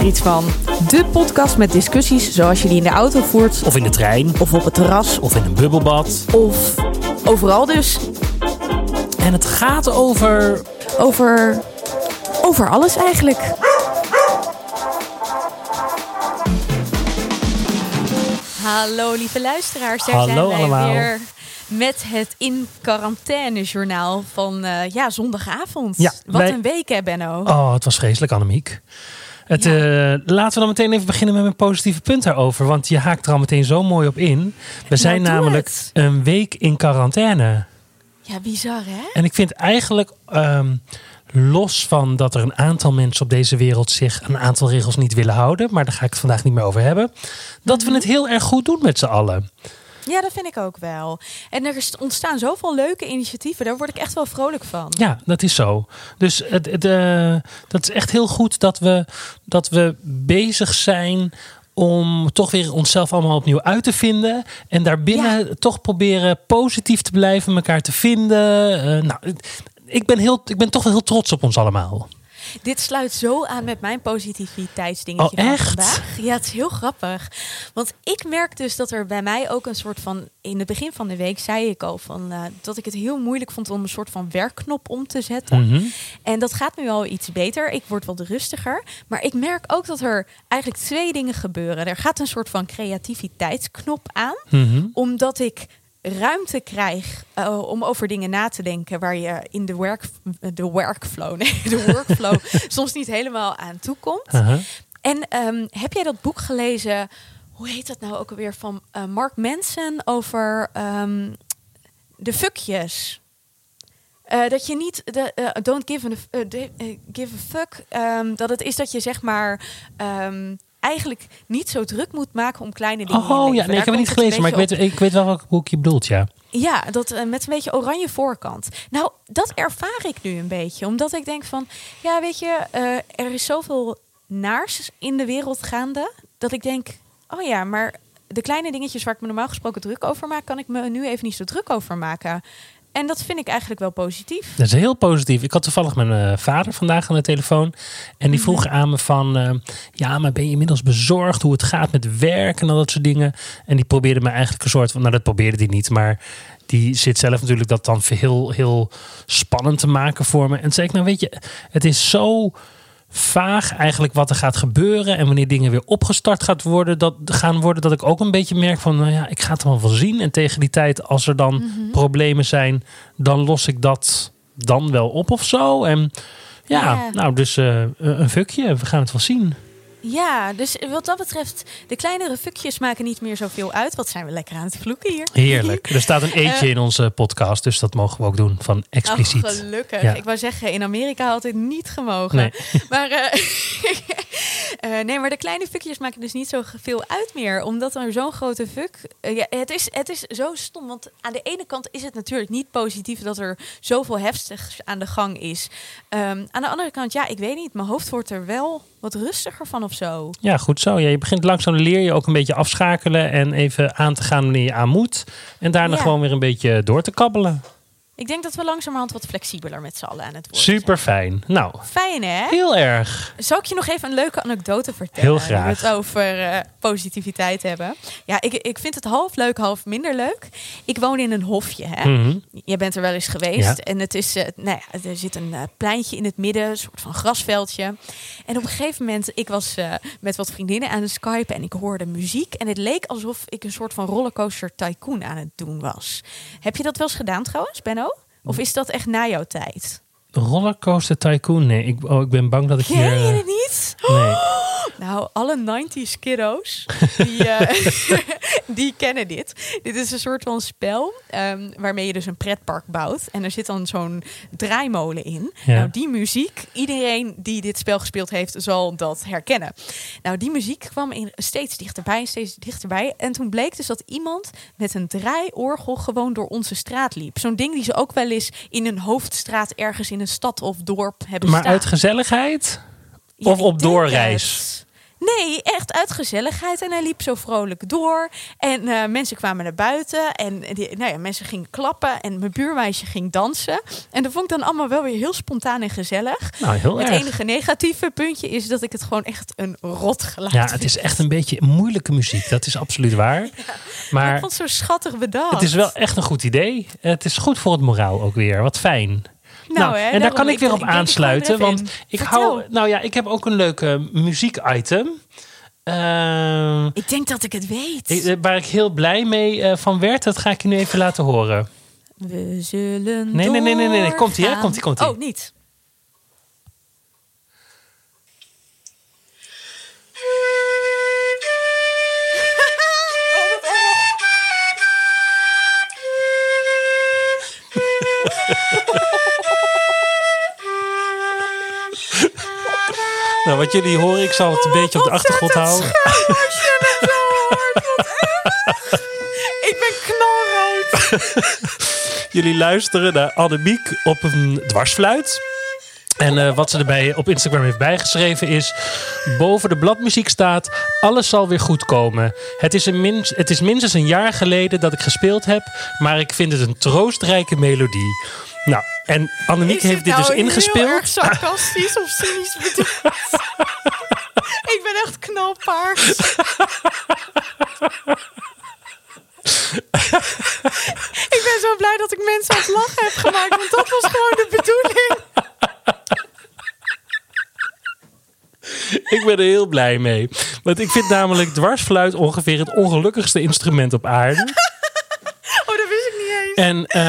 er iets van. De podcast met discussies zoals je die in de auto voert. Of in de trein. Of op het terras. Of in een bubbelbad. Of overal dus. En het gaat over. Over. Over alles eigenlijk. Hallo lieve luisteraars, daar Hallo zijn wij allemaal. weer met het in quarantaine journaal van eh, ja, zondagavond. Ja, Wat wij- een week hè Benno. Oh, het was vreselijk, Annemiek. Het, Ja. eh, laten we dan meteen even beginnen met mijn positieve punt daarover. Want je haakt er al meteen zo mooi op in. We zijn doe namelijk het. een week in quarantaine. Ja, bizar hè? En ik vind eigenlijk, ehm, los van dat er een aantal mensen op deze wereld zich een aantal regels niet willen houden. Maar daar ga ik het vandaag niet meer over hebben. Dat Mhm. we het heel erg goed doen met z'n allen. Ja, dat vind ik ook wel. En er ontstaan zoveel leuke initiatieven. Daar word ik echt wel vrolijk van. Ja, dat is zo. Dus het, het, eh, dat is echt heel goed dat we, dat we bezig zijn om toch weer onszelf allemaal opnieuw uit te vinden. En daarbinnen toch proberen positief te blijven, elkaar te vinden. Eh, nou, ik ben, heel, ik ben toch wel heel trots op ons allemaal. Dit sluit zo aan met mijn positiviteitsdingetje Oh, van echt? vandaag. Ja, het is heel grappig. Want ik merk dus dat er bij mij ook een soort van... In het begin van de week zei ik al van, eh, dat ik het heel moeilijk vond om een soort van werkknop om te zetten. Mhm. En dat gaat nu al iets beter. Ik word wat rustiger. Maar ik merk ook dat er eigenlijk twee dingen gebeuren. Er gaat een soort van creativiteitsknop aan. Mhm. Omdat ik ruimte krijg eh, om over dingen na te denken waar je in de, werk, de workflow, nee, de workflow soms niet helemaal aan toe komt. Aha. En ehm, heb jij dat boek gelezen? Hoe heet dat nou ook alweer van eh, Mark Manson over ehm, de fuckjes? Eh, dat je niet de don't give a, give a fuck. ehm, dat het is dat je zeg maar eigenlijk niet zo druk moet maken om kleine dingen. Oh ja, nee, ik heb het niet gelezen, maar ik weet, ik weet wel welk boek je bedoelt, ja. ja, dat eh, met een beetje oranje voorkant. Nou, dat ervaar ik nu een beetje. Omdat ik denk van, ja, weet je, eh, er is zoveel naars in de wereld gaande. Dat ik denk, oh ja, maar de kleine dingetjes waar ik me normaal gesproken druk over maak, kan ik me nu even niet zo druk over maken. En dat vind ik eigenlijk wel positief. Dat is heel positief. Ik had toevallig mijn eh, vader vandaag aan de telefoon. En die vroeg aan me van... eh, ja, maar ben je inmiddels bezorgd hoe het gaat met werk en al dat soort dingen? En die probeerde me eigenlijk een soort van... Nou, dat probeerde hij niet, maar... Die zit zelf natuurlijk dat dan heel, heel spannend te maken voor me. En toen zei ik, nou weet je, het is zo vaag eigenlijk wat er gaat gebeuren. En wanneer dingen weer opgestart gaat worden, dat, gaan worden. Dat ik ook een beetje merk van, nou ja, ik ga het allemaal wel zien. En tegen die tijd, als er dan problemen zijn, dan los ik dat dan wel op of zo. En ja, Ja. nou dus eh, een fuckje. We gaan het wel zien. Ja, dus wat dat betreft, de kleinere fuckjes maken niet meer zoveel uit. Wat zijn we lekker aan het vloeken hier. Heerlijk. Er staat een eetje Eh. in onze podcast, dus dat mogen we ook doen van expliciet. Oh, gelukkig. Ja. Ik wou zeggen, in Amerika had het niet gemogen. Nee. Maar, eh, eh, nee, maar de kleine fuckjes maken dus niet zo veel uit meer. Omdat er zo'n grote fuck... ja, het, is, het is zo stom. Want aan de ene kant is het natuurlijk niet positief... dat er zoveel heftigs aan de gang is. Ehm, aan de andere kant, ja, ik weet niet. Mijn hoofd wordt er wel wat rustiger van of zo. Ja, goed zo. Ja, je begint langzaam leer je ook een beetje afschakelen en even aan te gaan wanneer je aan moet. En daarna Ja. gewoon weer een beetje door te kabbelen. Ik denk dat we langzamerhand wat flexibeler met z'n allen aan het worden Super fijn. Nou, zijn. Fijn, hè? heel erg. Zal ik je nog even een leuke anekdote vertellen? Heel Nu we graag. het over eh, positiviteit hebben. Ja, ik, ik vind het half leuk, half minder leuk. Ik woon in een hofje. Hè? Mhm. Je bent er wel eens geweest. Ja. En het is, eh, nou ja, er zit een eh, pleintje in het midden, een soort van grasveldje. En op een gegeven moment, ik was met wat vriendinnen aan het Skype en ik hoorde muziek. En het leek alsof ik een soort van rollercoaster tycoon aan het doen was. Heb je dat wel eens gedaan trouwens, Benno? Of is dat echt na jouw tijd? Rollercoaster Tycoon? Nee, ik, oh, ik ben bang dat ik hier... Ken je het niet? nee. Nou, alle 90s kiddo's, die, eh, die kennen dit. Dit is een soort van spel ehm, waarmee je dus een pretpark bouwt. En er zit dan zo'n draaimolen in. Ja. Nou, die muziek, iedereen die dit spel gespeeld heeft, zal dat herkennen. Nou, die muziek kwam in, steeds dichterbij, steeds dichterbij. En toen bleek dus dat iemand met een draaiorgel gewoon door onze straat liep. Zo'n ding die ze ook wel eens in een hoofdstraat ergens in een stad of dorp hebben Maar staan. uit gezelligheid? Ja, Of op doorreis? Nee, echt uit gezelligheid. En hij liep zo vrolijk door. En eh, mensen kwamen naar buiten. En die, nou ja, mensen gingen klappen. En mijn buurmeisje ging dansen. En dat vond ik dan allemaal wel weer heel spontaan en gezellig. Nou, heel het erg. enige negatieve puntje is dat ik het gewoon echt een rot geluid Ja, vind. het is echt een beetje moeilijke muziek. Dat is absoluut waar. Maar Maar ik vond het zo schattig bedacht. het is wel echt een goed idee. Het is goed voor het moraal ook weer. Wat fijn. Nou, hè, en daar kan ik weer op ik aansluiten. Want ik Vertel. hou. Nou ja, ik heb ook een leuke muziek-item. Eh, Ik denk dat ik het weet. eh, waar ik heel blij mee eh, van werd, dat ga ik je nu even laten horen. We zullen Nee, nee, nee, nee, nee, nee. Komt-ie, hè? Komt-ie, komt-ie. Oh, niet. Nou, wat jullie horen, ik zal het een beetje op de achtergrond houden. Ik ben knalrood. Jullie luisteren naar Annemiek op een dwarsfluit. En eh, wat ze erbij op Instagram heeft bijgeschreven is... Boven de bladmuziek staat... Alles zal weer goed komen. Het is, een min, het is minstens een jaar geleden dat ik gespeeld heb... maar ik vind het een troostrijke melodie. Nou, en Annemiek heeft dit dit nou dus heel ingespeeld. erg sarcastisch of cynisch bedoeld? ik ben echt knalpaars. ik ben zo blij dat ik mensen aan het lachen heb gemaakt, want dat was gewoon de bedoeling. Ik ben er heel blij mee. Want ik vind namelijk dwarsfluit ongeveer het ongelukkigste instrument op aarde. Oh, dat wist ik niet eens. En eh,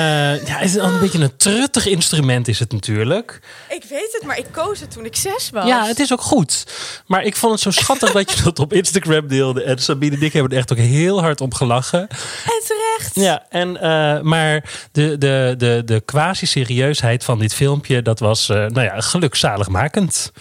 ja, het is al een beetje een truttig instrument is het natuurlijk. Ik weet het, maar ik koos het toen ik zes was. Ja, het is ook goed. Maar ik vond het zo schattig dat je dat op Instagram deelde. En Sabine en ik hebben er echt ook heel hard om gelachen. En terecht. Ja, en, eh, maar de, de, de, de quasi-serieusheid van dit filmpje, dat was uh, nou ja, gelukzaligmakend.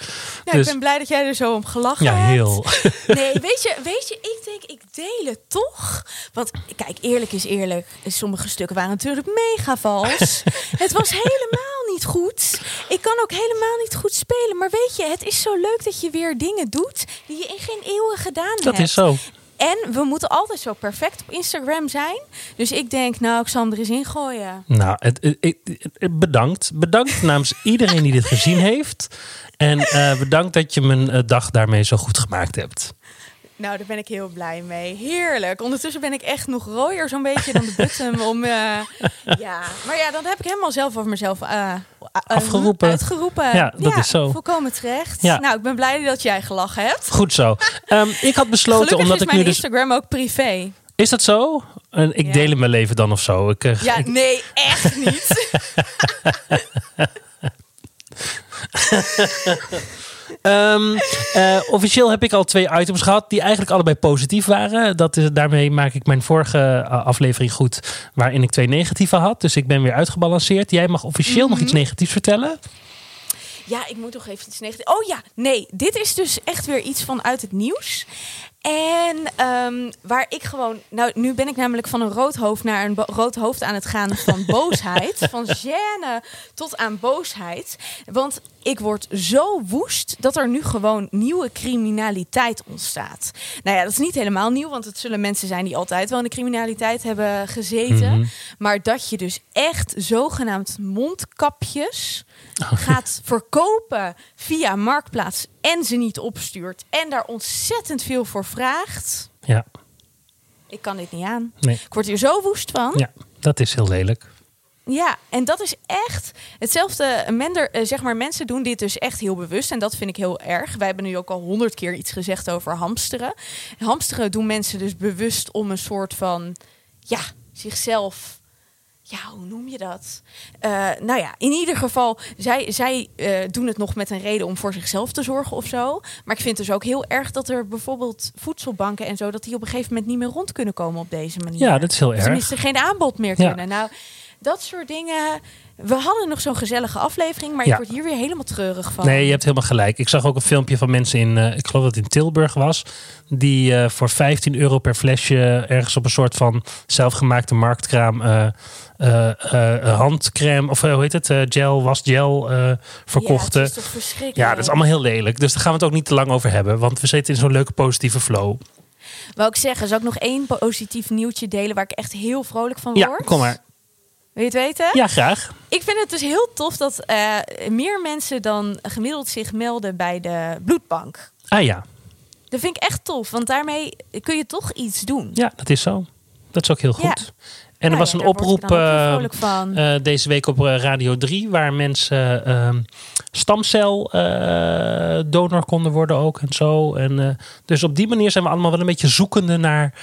Ja, Dus- ik ben blij dat jij er zo om gelachen Ja, hebt. heel. Nee, weet je, weet je, ik denk, ik deel het toch. Want kijk, eerlijk is eerlijk. Sommige stukken waren natuurlijk mega vals. het was helemaal niet goed. Ik kan ook helemaal niet goed spelen. Maar weet je, het is zo leuk dat je weer dingen doet die je in geen eeuwen gedaan hebt. Dat is zo. En we moeten altijd zo perfect op Instagram zijn. Dus ik denk, nou, ik zal hem er eens in gooien. Nou, het, het- het- het- bedankt. Bedankt namens iedereen die dit gezien heeft. En eh, bedankt dat je mijn eh, dag daarmee zo goed gemaakt hebt. Nou, daar ben ik heel blij mee. Heerlijk. Ondertussen ben ik echt nog rooier zo'n beetje dan de button om... eh, ja, maar ja, dan heb ik helemaal zelf over mezelf eh, Afgeroepen. Uitgeroepen. Ja, dat is zo. volkomen terecht. Ja. Nou, ik ben blij dat jij gelachen hebt. Goed zo. Ehm, ik had besloten, Gelukkig omdat is ik mijn nu dus. Instagram ook privé. Is dat zo? En ik Ja. deel in mijn leven dan of zo. Ik, Ja, ik- nee, echt niet. Ehm, eh, officieel heb ik al twee items gehad die eigenlijk allebei positief waren. Dat is, daarmee maak ik mijn vorige eh, aflevering goed, waarin ik twee negatieve had. Dus ik ben weer uitgebalanceerd. Jij mag officieel nog Mhm. iets negatiefs vertellen. Ja, ik moet toch even iets negatiefs. Oh ja, nee, dit is dus echt weer iets vanuit het nieuws. En ehm, waar ik gewoon, nou, nu ben ik namelijk van een rood hoofd naar een rood hoofd aan het gaan van boosheid, van gêne tot aan boosheid. Want ik word zo woest dat er nu gewoon nieuwe criminaliteit ontstaat. Nou ja, dat is niet helemaal nieuw, want het zullen mensen zijn die altijd wel in de criminaliteit hebben gezeten. Mhm. Maar dat je dus echt zogenaamd mondkapjes gaat verkopen via Marktplaats en ze niet opstuurt en daar ontzettend veel voor vraagt. Ja, Ik kan dit niet aan. nee. Ik word hier zo woest van. Ja, Ja, dat is heel lelijk. en dat is echt hetzelfde. Mender, eh, zeg maar, mensen doen dit dus echt heel bewust en dat vind ik heel erg. Wij hebben nu ook al honderd keer iets gezegd over hamsteren. Hamsteren doen mensen dus bewust om een soort van, ja, zichzelf ja, hoe noem je dat? Eh, nou ja, in ieder geval, zij, zij eh, doen het nog met een reden om voor zichzelf te zorgen of zo. Maar ik vind dus ook heel erg dat er bijvoorbeeld voedselbanken en zo, dat die op een gegeven moment niet meer rond kunnen komen op deze manier. Ja, dat is heel erg. Tenminste, geen aanbod meer Ja. kunnen. Nou, Dat soort dingen. We hadden nog zo'n gezellige aflevering, maar Ja. ik word hier weer helemaal treurig van. Nee, je hebt helemaal gelijk. Ik zag ook een filmpje van mensen in, eh, ik geloof dat het in Tilburg was, die eh, voor 15 euro per flesje ergens op een soort van zelfgemaakte marktkraam eh, eh, handcrème, of hoe heet het, gel, wasgel verkochten. Ja, het is toch verschrikkelijk. Ja, dat is allemaal heel lelijk. Dus daar gaan we het ook niet te lang over hebben. Want we zitten in zo'n leuke positieve flow. Wou ik zeggen, zou ik nog één positief nieuwtje delen waar ik echt heel vrolijk van Ja, word? kom maar. Wil je het weten? Ja, graag. Ik vind het dus heel tof dat eh, meer mensen dan gemiddeld zich melden bij de bloedbank. Ah ja. Dat vind ik echt tof, want daarmee kun je toch iets doen. Ja, dat is zo. Dat is ook heel Ja. goed. En er was een oproep eh, eh, deze week op Radio 3, waar mensen ehm stamceldonor konden worden ook en zo. En, dus op die manier zijn we allemaal wel een beetje zoekende naar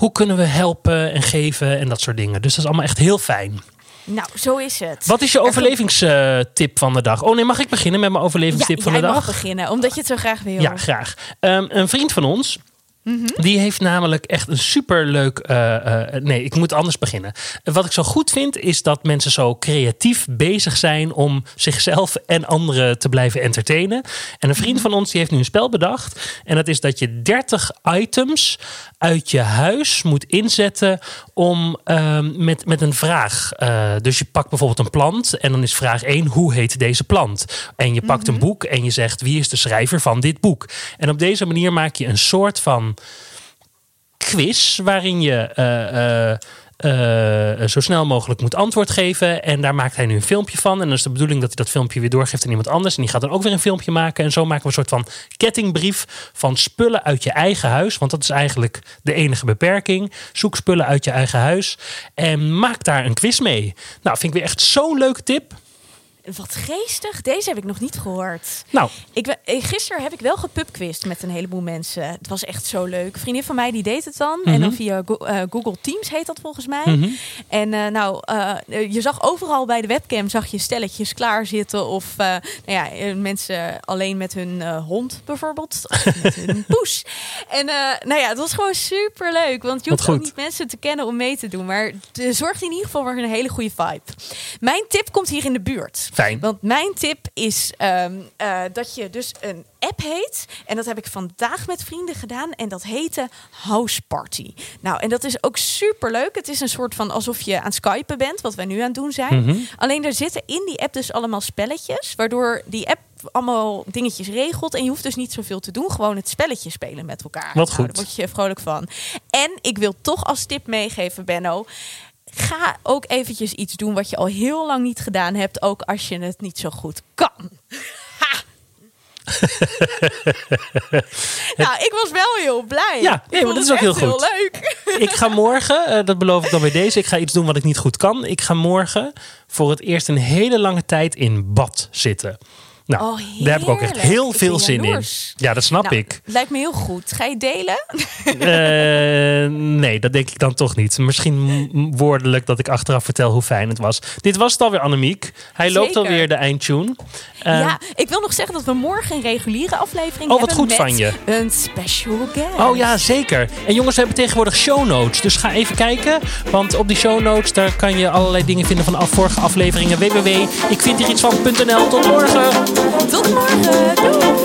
hoe kunnen we helpen en geven en dat soort dingen. Dus dat is allemaal echt heel fijn. nou, zo is het. Wat is je Er overlevingstip van de dag? Oh nee, mag ik beginnen met mijn Ja, overlevingstip van de dag? mag beginnen, omdat je het zo graag wil. Ja, graag. Ehm, een vriend van ons. Mhm. Die heeft namelijk echt een superleuk. eh, nee, ik moet anders beginnen. Wat ik zo goed vind, is dat mensen zo creatief bezig zijn om zichzelf en anderen te blijven entertainen. En een vriend van ons die heeft nu een spel bedacht. En dat is dat je 30 items uit je huis moet inzetten om ehm, met, met een vraag. eh, dus je pakt bijvoorbeeld een plant en dan is vraag 1: hoe heet deze plant? En je pakt een boek en je zegt wie is de schrijver van dit boek? En op deze manier maak je een soort van quiz waarin je eh, eh, eh, zo snel mogelijk moet antwoord geven. En daar maakt hij nu een filmpje van. En dan is de bedoeling dat hij dat filmpje weer doorgeeft aan iemand anders. En die gaat dan ook weer een filmpje maken. En zo maken we een soort van kettingbrief van spullen uit je eigen huis. Want dat is eigenlijk de enige beperking. Zoek spullen uit je eigen huis. En maak daar een quiz mee. Nou, vind ik weer echt zo'n leuke tip. Wat geestig. Deze heb ik nog niet gehoord. Nou, Ik, eh, gisteren heb ik wel gepubquist met een heleboel mensen. Het was echt zo leuk. Een vriendin van mij die deed het dan. En dan via Go- eh, Google Teams heet dat volgens mij. Mhm. En eh, nou, je zag overal bij de webcam zag je stelletjes klaarzitten. Of nou ja, mensen alleen met hun hond bijvoorbeeld. Of met hun poes. En nou ja, het was gewoon super leuk. Want je hoeft ook niet mensen te kennen om mee te doen. Maar zorgt in ieder geval voor een hele goede vibe. Mijn tip komt hier in de buurt. Fijn. Want mijn tip is ehm, eh, dat je dus een app heet. En dat heb ik vandaag met vrienden gedaan. En dat heette House Party. Nou, en dat is ook super leuk. Het is een soort van alsof je aan skypen bent, wat wij nu aan het doen zijn. Mhm. Alleen er zitten in die app dus allemaal spelletjes. Waardoor die app allemaal dingetjes regelt. En je hoeft dus niet zoveel te doen. Gewoon het spelletje spelen met elkaar. Wat Nou, goed. daar word je vrolijk van. En ik wil toch als tip meegeven, Benno. Ga ook eventjes iets doen wat je al heel lang niet gedaan hebt. Ook als je het niet zo goed kan. Ha! nou, ik was wel heel blij. Ja, nee, maar dat is ook heel goed. leuk. Ik ga morgen, eh, dat beloof ik dan bij deze, ik ga iets doen wat ik niet goed kan. Ik ga morgen voor het eerst een hele lange tijd in bad zitten. Nou, Oh, daar heb ik ook echt heel veel zin in. Ja, dat snap Nou, ik. Lijkt me heel goed. Ga je delen? Eh, nee, dat denk ik dan toch niet. Misschien woordelijk dat ik achteraf vertel hoe fijn het was. Dit was het alweer, Annemiek. Hij loopt alweer de eindtune. Eh, ja, ik wil nog zeggen dat we morgen een reguliere aflevering Oh, wat hebben. goed met van je. Een special guest. Oh ja, zeker. En jongens, we hebben tegenwoordig show notes. Dus ga even kijken. Want op die show notes daar kan je allerlei dingen vinden van vorige afleveringen. www.ikvindhierietsvan.nl. Tot morgen. Tot morgen. Doeg.